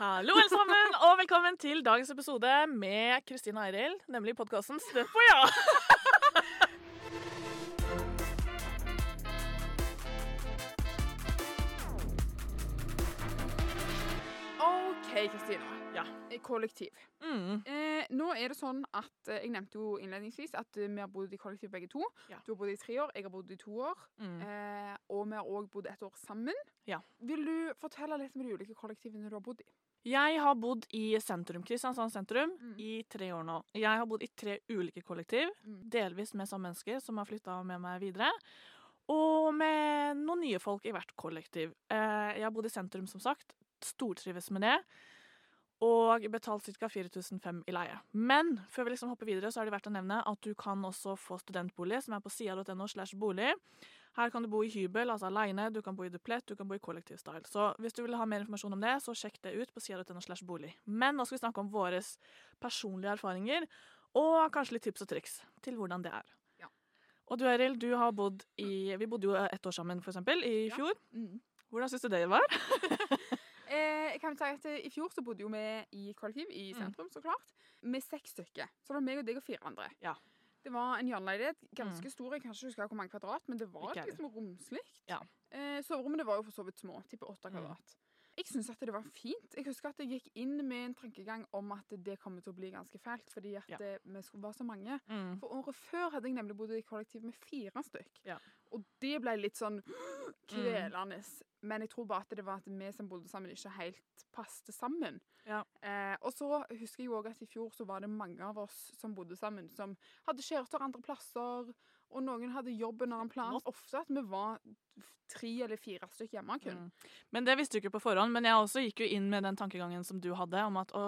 Hallo, alle sammen, og velkommen til dagens episode med Kristine Eirild, nemlig podkasten Støtt på ja. OK, Kristina. Ja. Kollektiv. Mm. Eh, nå er det sånn at eh, Jeg nevnte jo innledningsvis at eh, vi har bodd i kollektiv begge to. Ja. Du har bodd i tre år, jeg har bodd i to år. Mm. Eh, og vi har òg bodd et år sammen. Ja. Vil du fortelle litt om de ulike kollektivene du har bodd i? Jeg har bodd i sentrum, Kristiansand sentrum Mm. i tre år nå. Jeg har bodd i tre ulike kollektiv, Mm. delvis med samme mennesker som har flytta med meg videre. Og med noen nye folk i hvert kollektiv. Eh, jeg har bodd i sentrum, som sagt. Stortrives med det. Og betalt ca. 4005 i leie. Men før vi liksom hopper videre, så er det verdt å nevne at du kan også få studentbolig, som er på sida.no slash bolig. Her kan du bo i hybel, altså aleine, du kan bo i duplett, du kan bo i kollektivstyle. Så hvis du vil ha mer informasjon om det, så sjekk det ut på sida.no slash bolig. Men nå skal vi snakke om våre personlige erfaringer, og kanskje litt tips og triks til hvordan det er. Ja. Og du Eril, du har bodd i Vi bodde jo ett år sammen, for eksempel, i Ja. fjor. Mm. Hvordan syns du det var? Eh, jeg kan si at eh, I fjor så bodde jo vi i kollektiv i Mm. sentrum, så klart. Med seks stykker. Så det var meg og deg og fire andre. Ja. Det var en hjørneleilighet. Ganske stor. Jeg kan ikke huske hvor mange kvadrat, men det var liksom romslig. Ja. Eh, soverommene var jo for så vidt små. Tipper åtte Mm. Jeg syns at det var fint. Jeg husker at jeg gikk inn med en tankegang om at det kommer til å bli ganske fælt, fordi at Ja. vi skulle være så mange. Mm. For året før hadde jeg nemlig bodd i kollektiv med fire stykk. Ja. Og det ble litt sånn kvelende. Men jeg tror bare at det var at vi som bodde sammen, ikke helt passet sammen. Ja. Eh, og så husker jeg òg at i fjor så var det mange av oss som bodde sammen, som hadde kjærester andre plasser, og noen hadde jobb en annen plass. Ofte at vi var tre eller fire stykker hjemme kun. Mm. Men det visste du ikke på forhånd. Men jeg også gikk jo inn med den tankegangen som du hadde, om at å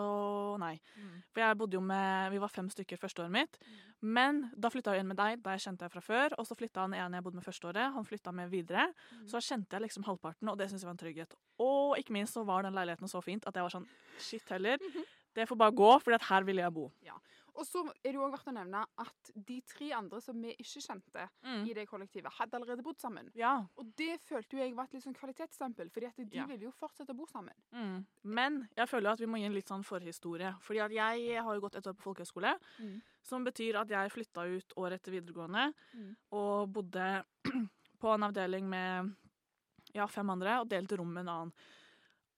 nei. Mm. For jeg bodde jo med Vi var fem stykker første året mitt. Men da flytta jeg inn med deg, der kjente jeg fra før. Og så flytta han ene jeg bodde med første året, han flytta med videre. Mm. Så da kjente jeg liksom halvparten, og det syntes jeg var en trygghet. Og ikke minst så var den leiligheten så fint at jeg var sånn Shit heller. -hmm. Det får bare gå, for her vil jeg bo. Og så er det jo òg verdt å nevne at de tre andre som vi ikke kjente i det kollektivet, hadde allerede bodd sammen. Ja. Og det følte jo jeg var et litt sånn kvalitetsstempel, fordi at de Ja. ville jo fortsette å bo sammen. Mm. Men jeg føler at vi må gi en litt sånn forhistorie. Fordi at jeg har jo gått et år på folkehøyskole. Mm. Som betyr at jeg flytta ut året etter videregående Mm. og bodde på en avdeling med ja, fem andre og delte rom med en annen.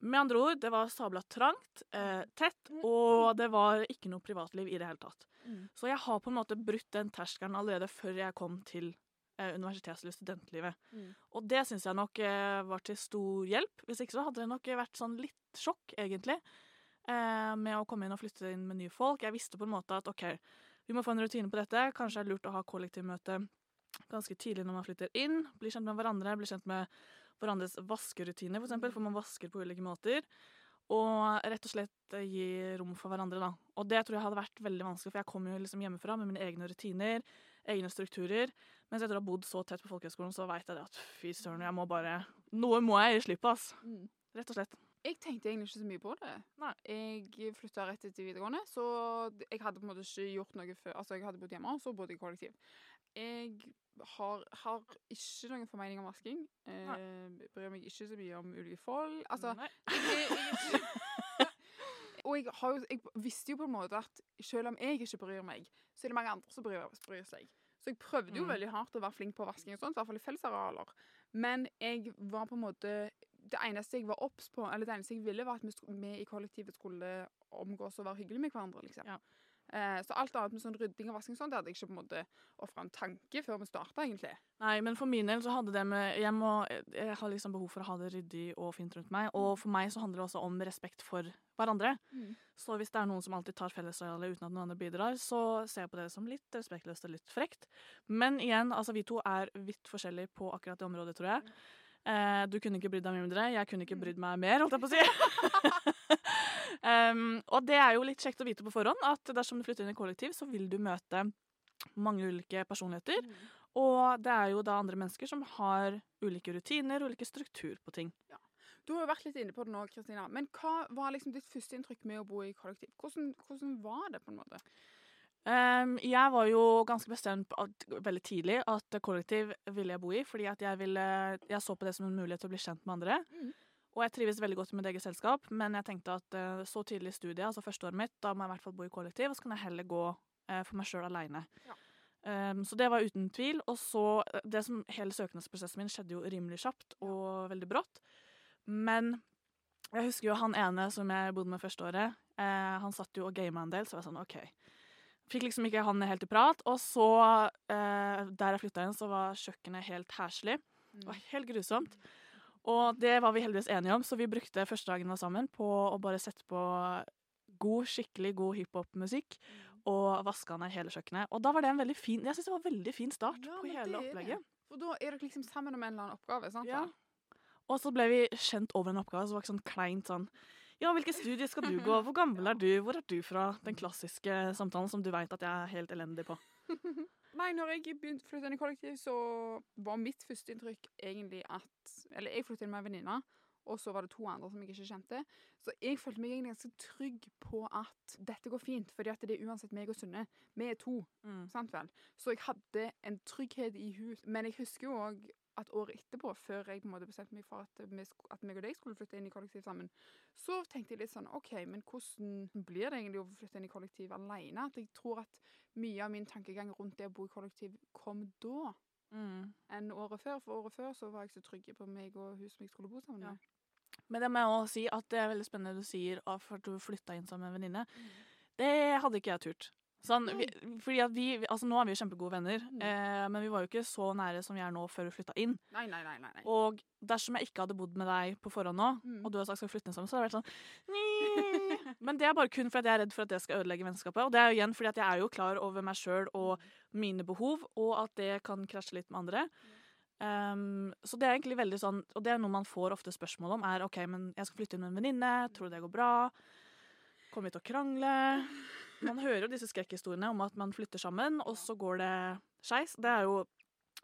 Med andre ord, det var sabla trangt, eh, tett, og det var ikke noe privatliv i det hele tatt. Mm. Så jeg har på en måte brutt den terskelen allerede før jeg kom til eh, universitets- eller studentlivet. Mm. Og det syns jeg nok eh, var til stor hjelp. Hvis ikke så hadde det nok vært sånn litt sjokk, egentlig, eh, med å komme inn og flytte inn med nye folk. Jeg visste på en måte at OK, vi må få en rutine på dette. Kanskje det er lurt å ha kollektivmøte ganske tidlig når man flytter inn. Bli kjent med hverandre, bli kjent med hverandres vaskerutiner, for eksempel, for man vasker på ulike måter. Og rett og slett eh, gi rom for hverandre, da. Og det tror jeg hadde vært veldig vanskelig, for jeg kom jo liksom hjemmefra med mine egne rutiner, egne strukturer. Mens etter å ha bodd så tett på folkehøgskolen, så veit jeg det at fy søren, jeg må bare Noe må jeg gi slipp på, ass. Mm. Rett og slett. Jeg tenkte egentlig ikke så mye på det. Nei. Jeg flytta rett etter videregående, så jeg hadde på en måte ikke gjort noe før. Altså, jeg hadde bodd hjemme, og så bodde jeg i kollektiv. Jeg har, har ikke noen formening om vasking. Eh, bryr meg ikke så mye om ulike folk. Altså, jeg, jeg, jeg, og jeg, jo, jeg visste jo på en måte at selv om jeg ikke bryr meg, så er det mange andre som bryr, bryr seg. Så jeg prøvde jo Mm. veldig hardt å være flink på vasking, og sånt, i hvert fall i fellesarealer. Men jeg var på en måte Det eneste jeg var obs på, eller det eneste jeg ville, var at vi i kollektivet skulle omgås og være hyggelige med hverandre. liksom. Ja. Eh, så alt annet med sånn rydding og vasking sånn, det hadde jeg ikke på en måte ofra en tanke før vi starta, egentlig. Nei, men for min del så hadde det med Jeg, må, jeg har liksom behov for å ha det ryddig og fint rundt meg. Og for meg så handler det også om respekt for hverandre. Mm. Så hvis det er noen som alltid tar fellesarealet uten at noen andre bidrar, så ser jeg på det som litt respektløst og litt frekt. Men igjen, altså vi to er vidt forskjellige på akkurat det området, tror jeg. Eh, du kunne ikke brydd deg mindre, jeg kunne ikke brydd meg mer, holdt jeg på å si. um, og det er jo litt kjekt å vite på forhånd at dersom du flytter inn i kollektiv, så vil du møte mange ulike personligheter. Og det er jo da andre mennesker som har ulike rutiner, ulike struktur på ting. Du har jo vært litt inne på det nå, Kristina. Men hva var liksom ditt første inntrykk med å bo i kollektiv? Hvordan, hvordan var det, på en måte? Um, jeg var jo ganske bestemt at, veldig tidlig at kollektiv ville jeg bo i, fordi at jeg, ville, jeg så på det som en mulighet til å bli kjent med andre. Mm. Og jeg trives veldig godt i mitt eget selskap, men jeg tenkte at uh, så tidlig i studiet, altså førsteåret mitt, da må jeg i hvert fall bo i kollektiv, og så kan jeg heller gå uh, for meg sjøl aleine. Ja. Um, så det var uten tvil. Og så eh, Det som hele søknadsprosessen min skjedde jo rimelig kjapt og veldig brått. Men jeg husker jo han ene som jeg bodde med første året. uh, han satt jo og gama en del, så jeg var sånn OK. Fikk liksom ikke han helt i prat. Og så, eh, der jeg flytta inn, så var kjøkkenet helt heslig. Det var helt grusomt. Og det var vi heldigvis enige om, så vi brukte første dagen var sammen på å bare sette på god, skikkelig god hiphop-musikk og vaska ned hele kjøkkenet. Og da var det en veldig fin Jeg synes det var en veldig fin start Ja, på hele opplegget. For da er dere liksom sammen om en eller annen oppgave, sant? Ja. Og så ble vi kjent over en oppgave, så det var ikke sånn kleint sånn Ja, hvilke studier skal du gå? Hvor gammel er du? Hvor er du fra? Den klassiske samtalen som du veit at jeg er helt elendig på. Nei, når jeg begynte å flytte inn i kollektiv, så var mitt første inntrykk egentlig at Eller jeg flyttet inn med ei venninne, og så var det to andre som jeg ikke kjente. Så jeg følte meg egentlig ganske trygg på at dette går fint, fordi at det er uansett meg og Sunne. Vi er to, sant vel? Så jeg hadde en trygghet i hus. Men jeg husker jo òg at året etterpå, før jeg på en måte bestemte meg for at, vi, at meg og deg skulle flytte inn i kollektiv sammen, så tenkte jeg litt sånn OK, men hvordan blir det egentlig å flytte inn i kollektiv alene? At jeg tror at mye av min tankegang rundt det å bo i kollektiv kom da Mm. enn året før. For året før så var jeg så trygge på meg og hun som jeg skulle bo sammen Ja. med. Men det må jeg også si at det er veldig spennende du sier at du flytta inn sammen med en venninne. Det hadde ikke jeg turt. Sånn, vi, fordi at vi, altså Nå er vi jo kjempegode venner, Mm. eh, men vi var jo ikke så nære som vi er nå før vi flytta inn. Nei, nei, nei. nei, nei. Og dersom jeg ikke hadde bodd med deg på forhånd nå, Mm. og du hadde sagt skal vi flytte inn sammen, så hadde det vært sånn Men det er bare kun fordi jeg er redd for at det skal ødelegge vennskapet. Og det er jo igjen fordi at jeg er jo klar over meg sjøl og mine behov, og at det kan krasje litt med andre. Um, så det er egentlig veldig sånn Og det er noe man får ofte spørsmål om, er OK, men jeg skal flytte inn med en venninne, tror du det går bra? Kommer vi til å krangle? Man hører jo disse skrekkhistoriene om at man flytter sammen, og så går det skeis. Det er jo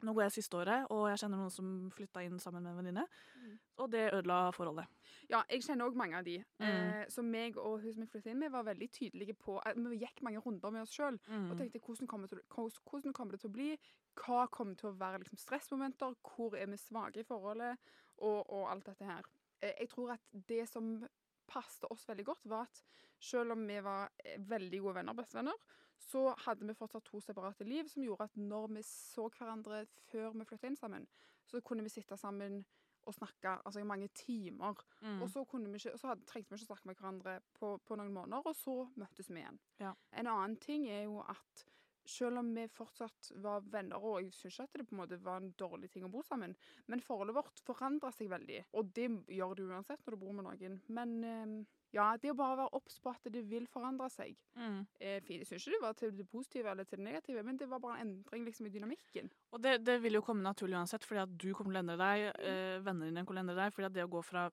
Nå går jeg siste året, og jeg kjenner noen som flytta inn sammen med en venninne. Mm. Og det ødela forholdet. Ja, jeg kjenner òg mange av de. Mm. Eh, så meg og hun som jeg flyttet inn med, var veldig tydelige på at Vi gikk mange runder med oss sjøl Mm. og tenkte hvordan kommer, til, hvordan- hvordan kommer det til å bli? Hva kommer til å være liksom, stressmomenter? Hvor er vi svake i forholdet? Og, og alt dette her. Eh, jeg tror at det som passet oss veldig godt, var at selv om vi var eh, veldig gode venner, bestevenner, så hadde vi fortsatt to separate liv, som gjorde at når vi så hverandre før vi flytta inn sammen, så kunne vi sitte sammen og snakke altså, i mange timer. Mm. Og så, kunne vi ikke, så hadde, trengte vi ikke snakke med hverandre på, på noen måneder, og så møttes vi igjen. Ja. En annen ting er jo at selv om vi fortsatt var venner, og jeg syns ikke at det på en måte var en dårlig ting å bo sammen, men forholdet vårt forandra seg veldig. Og det gjør det uansett når du bor med noen. Men eh, ja, det å bare være obs på at det vil forandre seg. Mm. Eh. Jeg syns ikke det var til det positive eller til det negative, men det var bare en endring liksom, i dynamikken. Og det, det vil jo komme naturlig uansett, fordi at du kommer til å endre deg, eh, vennene dine kommer til å endre deg, fordi at det å gå fra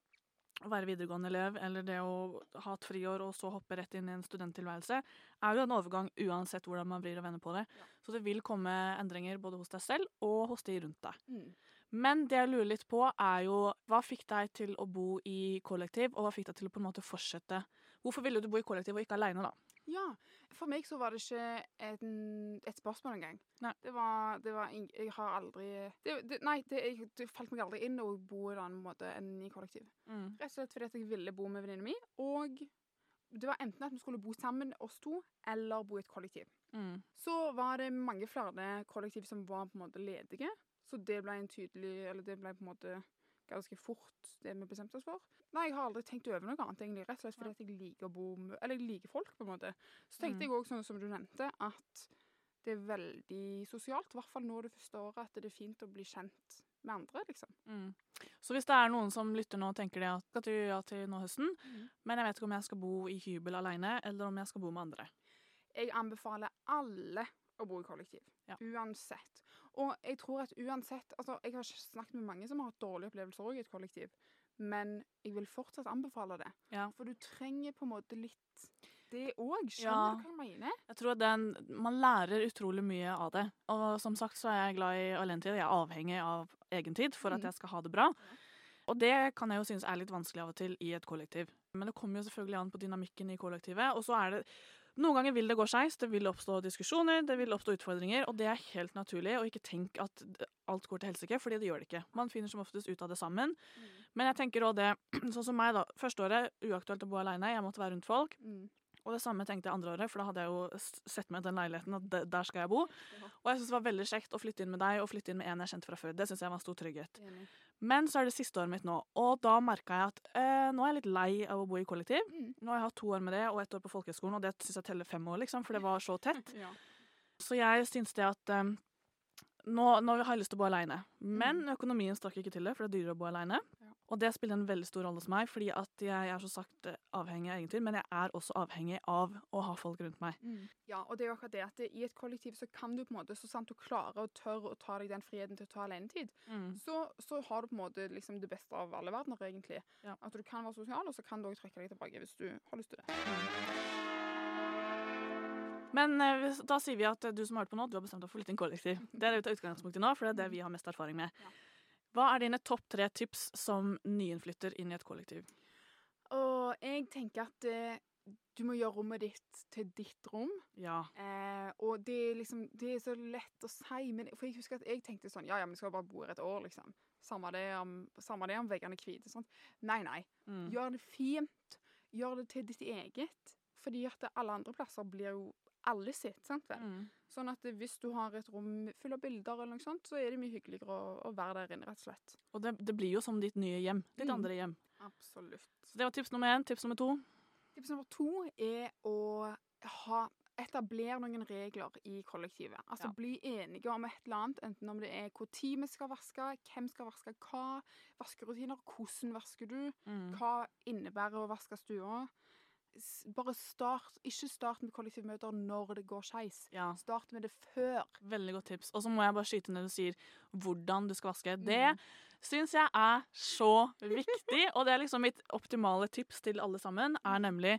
å være videregående elev, eller det å ha et friår og så hoppe rett inn i en studenttilværelse, er jo en overgang uansett hvordan man vrir og vender på det. Ja. Så det vil komme endringer både hos deg selv og hos de rundt deg. Mm. Men det jeg lurer litt på, er jo hva fikk deg til å bo i kollektiv, og hva fikk deg til å på en måte fortsette? Hvorfor ville du bo i kollektiv og ikke aleine, da? Ja. For meg så var det ikke en, et spørsmål engang. Nei. Det var, det var Jeg har aldri det, det, Nei, det, jeg, det falt meg aldri inn å bo i en annen måte enn i kollektiv. Rett og slett fordi at jeg ville bo med venninnen min, og det var enten at vi skulle bo sammen, oss to, eller bo i et kollektiv. Mm. Så var det mange flere kollektiv som var på en måte ledige, så det ble en tydelig Eller det ble på en måte ganske fort det vi bestemte oss for. Nei, jeg har aldri tenkt over noe annet, egentlig, rett og slett fordi at jeg liker å bo med Eller jeg liker folk, på en måte. Så tenkte Mm. jeg òg, sånn som du nevnte, at det er veldig sosialt, i hvert fall nå det første året, at det er fint å bli kjent med andre, liksom. Mm. Så hvis det er noen som lytter nå og tenker det at skal du ja til nå høsten, men jeg vet ikke om jeg skal bo i hybel aleine, eller om jeg skal bo med andre. Jeg anbefaler alle å bo i kollektiv. Ja. Uansett. Og jeg tror at uansett Altså, jeg har snakket med mange som har hatt dårlige opplevelser òg i et kollektiv, men jeg vil fortsatt anbefale det. Ja. For du trenger på en måte litt det òg. Skjønner Ja. du hva jeg mener? Jeg tror den, Man lærer utrolig mye av det. Og som sagt så er jeg glad i alenetid. Jeg er avhengig av egentid for at Mhm. jeg skal ha det bra. Og det kan jeg jo synes er litt vanskelig av og til i et kollektiv. Men det kommer jo selvfølgelig an på dynamikken i kollektivet. Og så er det Noen ganger vil det gå skeis, det vil oppstå diskusjoner, det vil oppstå utfordringer, og det er helt naturlig. Og ikke tenk at alt går til helsike, fordi det gjør det ikke. Man finner som oftest ut av det sammen. Men jeg tenker også det, sånn som meg da, første året, uaktuelt å bo alene, jeg måtte være rundt folk. Mm. Og det samme tenkte jeg andre året, for da hadde jeg jo sett meg den leiligheten, at der skal jeg bo. Og jeg synes det var veldig kjekt å flytte inn med deg, og flytte inn med en jeg kjente fra før. Det synes jeg var en stor trygghet. Men så er det siste året mitt nå, og da merka jeg at eh, nå er jeg litt lei av å bo i kollektiv. Mm. Nå har jeg hatt to år med det, og ett år på folkehøgskolen, og det syns jeg teller fem år, liksom, for det var så tett. Ja. Så jeg syns det at um, nå, nå har jeg lyst til å bo aleine. Men økonomien strakk ikke til det, for det er dyrere å bo aleine. Mm. Og det spiller en veldig stor rolle hos meg, fordi at jeg er så sagt eh, avhengig av egentyr, men jeg er også avhengig av å ha folk rundt meg. Mm. Ja, og det er jo akkurat det at i et kollektiv så kan du på en måte, så sant du klarer og tør å ta deg den friheten til å ta alenetid, så, så har du på en måte liksom det beste av alle verdener, egentlig. Ja. At du kan være sosial, og så kan du også trekke deg tilbake hvis du har lyst til det. Men eh, da sier vi at eh, du som har hørt på nå, du har bestemt deg for å flytte inn kollektiv. Det er det vi tar utgangspunkt i nå, for det er det vi har mest erfaring med. Ja. Hva er dine topp tre tips som nyinnflytter inn i et kollektiv? Og jeg tenker at eh, du må gjøre rommet ditt til ditt rom. Ja. Eh, og det er liksom Det er så lett å si, men for jeg husker at jeg tenkte sånn Ja, ja, vi skal bare bo her et år, liksom. Samme det om, samme det om veggene er hvite. Nei, nei. Mm. Gjør det fint. Gjør det til ditt eget. Fordi at alle andre plasser blir jo alle sitt. sant vel? Mm. Sånn at hvis du har et rom fullt av bilder, eller noe sånt, så er det mye hyggeligere å, å være der inne, rett og slett. Og det, det blir jo som ditt nye hjem. Ditt Mm. andre hjem. Absolutt. Så det var tips nummer én. Tips nummer to. Tips nummer to er å ha etablere noen regler i kollektivet. Altså Ja. Bli enige om et eller annet, enten om det er tid vi skal vaske, hvem skal vaske hva, vaskerutiner, hvordan vasker du, Mm. hva innebærer å vaske stua. Bare start, ikke start med kollektivmøter når det går skeis. Ja, Start med det før. veldig godt tips. Og så må jeg bare skyte når du sier hvordan du skal vaske. Mm. Det syns jeg er så viktig, og det er liksom mitt optimale tips til alle sammen, er nemlig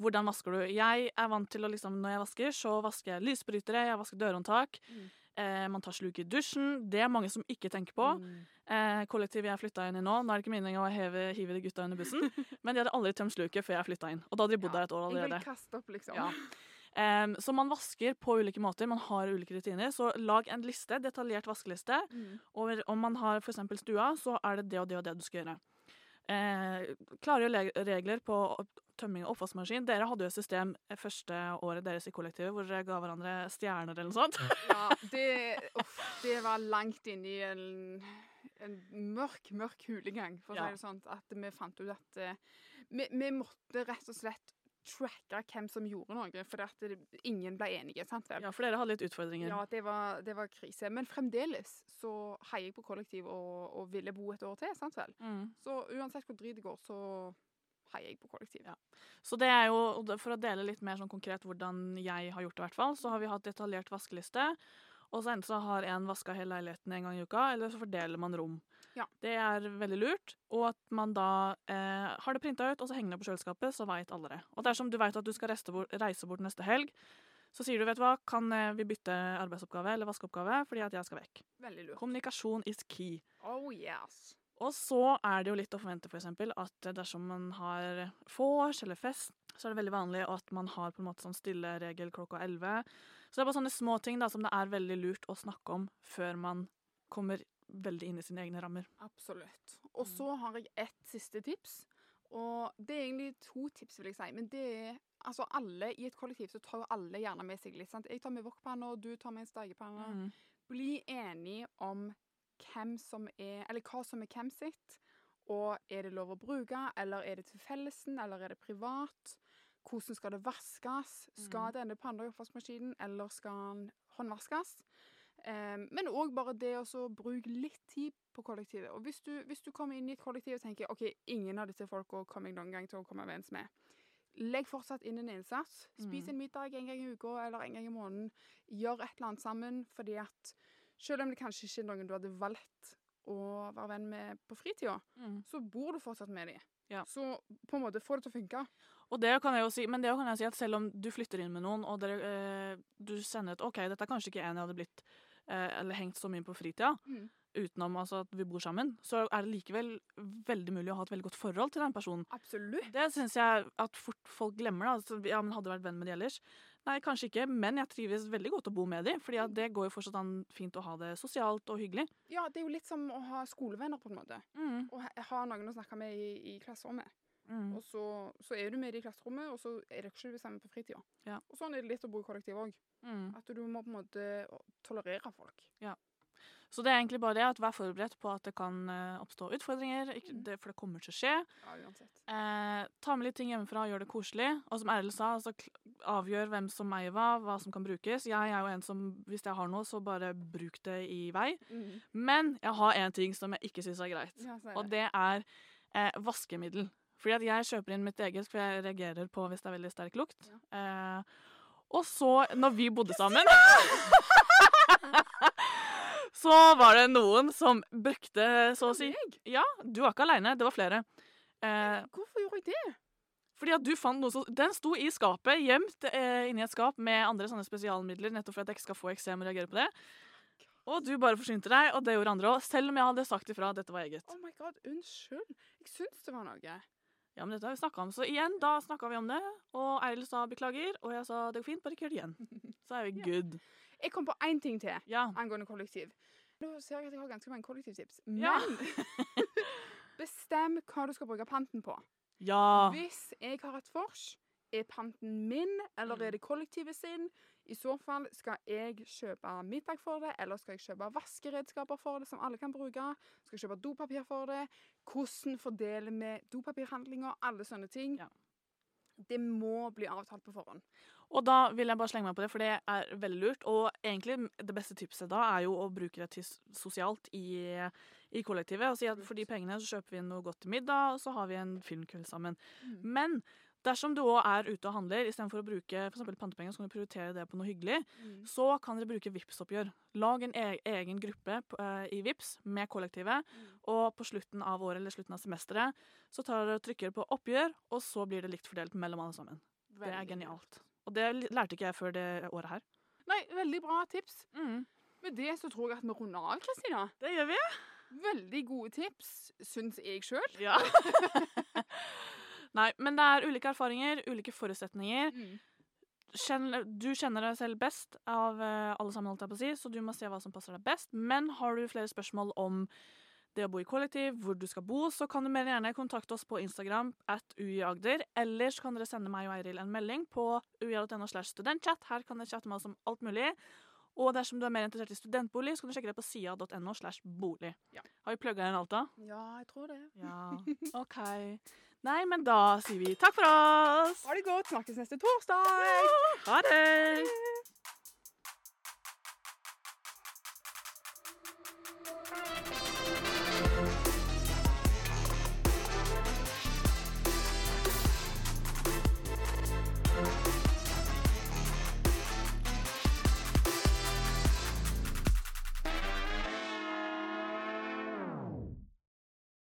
hvordan vasker du? Jeg er vant til å liksom, når jeg vasker, så vasker jeg lysbrytere, jeg vasker dørhåndtak. Mm. Eh, man tar sluk i dusjen. Det er mange som ikke tenker på. Mm. Eh, kollektivet jeg flytta inn i nå, nå er det ikke meningen å heve, hive de gutta under bussen, men de hadde aldri tømt sluket før jeg flytta inn. Og da hadde de bodd Ja, der et år allerede. opp, liksom. Ja. eh, så man vasker på ulike måter, man har ulike rutiner. Så lag en liste, detaljert vaskeliste. Mm. over om man har f.eks. stua, så er det det og det og det du skal gjøre. Eh, klare regler på tømming av oppvaskmaskin. Dere hadde jo et system eh, første året deres i kollektivet hvor dere ga hverandre stjerner eller noe sånt. Ja, det, uff, det var langt inn i en, en mørk, mørk hulegang, for å Ja. si det sånn. At vi fant ut at eh, vi, vi måtte rett og slett tracke hvem som gjorde noe, for at det, ingen ble enige. sant vel? Ja, for dere hadde litt utfordringer. Ja, det var, det var krise. Men fremdeles så heier jeg på kollektiv og, og ville bo et år til. sant vel? Mm. Så uansett hvor drit det går, så heier jeg på kollektiv. Ja. Så det er jo, For å dele litt mer sånn konkret hvordan jeg har gjort det, i hvert fall, så har vi hatt detaljert vaskeliste. Og så enten så har en vaska hele leiligheten en gang i uka, eller så fordeler man rom. Ja. Det er veldig lurt. Og at man da eh, har det printa ut, og så henger det på kjøleskapet, så veit alle det. Og dersom du veit at du skal bort, reise bort neste helg, så sier du vet du hva, kan eh, vi bytte arbeidsoppgave eller vaskeoppgave fordi at jeg skal vekk. Veldig lurt. Kommunikasjon is key. Oh yes. Og så er det jo litt å forvente for eksempel, at dersom man har vors eller fest, så er det veldig vanlig at man har på en måte sånn stille regel klokka 11. Så det er bare sånne små ting da, som det er veldig lurt å snakke om før man kommer veldig inn i sine egne rammer. Absolutt. Og Mm. så har jeg ett siste tips. Og det er egentlig to tips, vil jeg si. Men det er altså alle i et kollektiv så tar jo alle gjerne med seg litt. sant? Jeg tar med wokpanne, og du tar med en stekepanne. Mm. Bli enige om hvem som er, eller hva som er hvem sitt. Og er det lov å bruke, eller er det til fellesen, eller er det privat? Hvordan skal det vaskes? Skal Mm. denne panna i oppvaskmaskinen, eller skal den håndvaskes? Um, men òg bare det å bruke litt tid på kollektivet. Og hvis du, hvis du kommer inn i et kollektiv og tenker ok, ingen av disse folka kommer jeg noen gang til å komme overens med, legg fortsatt inn en innsats. Spis Mm. en middag en gang i uka eller en gang i måneden. Gjør et eller annet sammen, fordi at selv om det kanskje ikke er noen du hadde valgt å være venn med på fritida, Mm. så bor du fortsatt med dem. Ja. Så på en måte få det til å funke. Og det kan jeg jo si, men det kan jeg si at selv om du flytter inn med noen, og dere, eh, du sender et OK, dette er kanskje ikke en jeg hadde blitt eh, eller hengt så mye på fritida, Mm. utenom altså, at vi bor sammen, så er det likevel veldig mulig å ha et veldig godt forhold til den personen. Absolutt. Det syns jeg at fort folk glemmer. da. Altså, ja, men hadde vært venn med de ellers. Nei, kanskje ikke, men jeg trives veldig godt å bo med dem. fordi at det går jo fortsatt an fint å ha det sosialt og hyggelig. Ja, det er jo litt som å ha skolevenner, på en måte. Mm, Og ha noen å snakke med i, i klasserommet. Mm. Og så, så er du med i klasserommet, og så er dere ikke det samme på fritida. Ja. Og sånn er det litt å bo i kollektiv òg. Mm. At du må på en måte tolerere folk. Så det er egentlig bare det at vær forberedt på at det kan eh, oppstå utfordringer, Mm. det, for det kommer til å skje. Ja, uansett. Eh, ta med litt ting hjemmefra og gjør det koselig. Og som Erlend sa, altså, avgjør hvem som eier hva, hva som kan brukes. Jeg er jo en som, hvis jeg har noe, så bare bruk det i vei. Mm. Men jeg har én ting som jeg ikke syns er greit. Ja, det. Og det er eh, vaskemiddel. Fordi at jeg kjøper inn mitt eget, for jeg reagerer på hvis det er veldig sterk lukt. Eh, og så, når vi bodde sammen Så var det noen som brukte, så å si Ja, du var ikke aleine, det var flere. Eh, Hvorfor gjorde jeg det? fordi at du fant noe som Den sto i skapet, gjemt eh, inni et skap med andre sånne spesialmidler, nettopp for at jeg ikke skal få eksem og reagere på det. Og du bare forsynte deg, og det gjorde andre òg, selv om jeg hadde sagt ifra at dette var eget. Oh my god, unnskyld. Jeg syns det var noe. Ja, men dette har vi snakket om. Så igjen, da snakka vi om det, og Eiril sa beklager, og jeg sa det går fint, bare ikke gjør det igjen. Så er vi Ja. good. Jeg kom på én ting til Ja. angående kollektiv. Nå ser jeg at jeg har ganske mange kollektivtips. Men Ja. bestem hva du skal bruke panten på. Ja. Hvis jeg har et vors, er panten min, eller Mm. er det kollektivet sin? I så fall skal jeg kjøpe middag for det, eller skal jeg kjøpe vaskeredskaper for det, som alle kan bruke? Skal jeg kjøpe dopapir for det? Hvordan fordeler vi dopapirhandlinger? Alle sånne ting. Ja. Det må bli avtalt på forhånd. Og da vil jeg bare slenge meg på det, for det er veldig lurt. Og egentlig det beste tipset da er jo å bruke det til sosialt i, i kollektivet. Og si at for de pengene så kjøper vi noe godt til middag, og så har vi en filmkveld sammen. Mm. Men dersom du òg er ute og handler, istedenfor å bruke for pantepenger, så kan du prioritere det på noe hyggelig. Mm. Så kan dere bruke vips oppgjør Lag en e egen gruppe eh, i Vips med kollektivet. Og på slutten av året eller slutten av semesteret så tar dere og trykker på oppgjør, og så blir det likt fordelt mellom alle sammen. Det er genialt. Og det lærte ikke jeg før det året her. Nei, veldig bra tips. Mm. Med det så tror jeg at vi runder av, Kristina. Det gjør vi. Veldig gode tips, syns jeg sjøl. Ja. Nei, men det er ulike erfaringer, ulike forutsetninger. Kjenn, du kjenner deg selv best av eh, alle sammen, holdt jeg på å si, så du må se hva som passer deg best. Men har du flere spørsmål om det å bo i kollektiv, hvor du skal bo, så kan du mer gjerne kontakte oss på Instagram at uiagder. Eller så kan dere sende meg og Eiril en melding på uia.no slash studentchat. Her kan dere chatte med oss om alt mulig. Og dersom du er mer interessert i studentbolig, så kan du sjekke det på sia.no. slash bolig. Ja. Har vi plugga inn alt da? Ja, jeg tror det. Ja, OK. Nei, men da sier vi takk for oss. Ha det godt. Snakkes neste torsdag. Ja. Ha det. Ha det.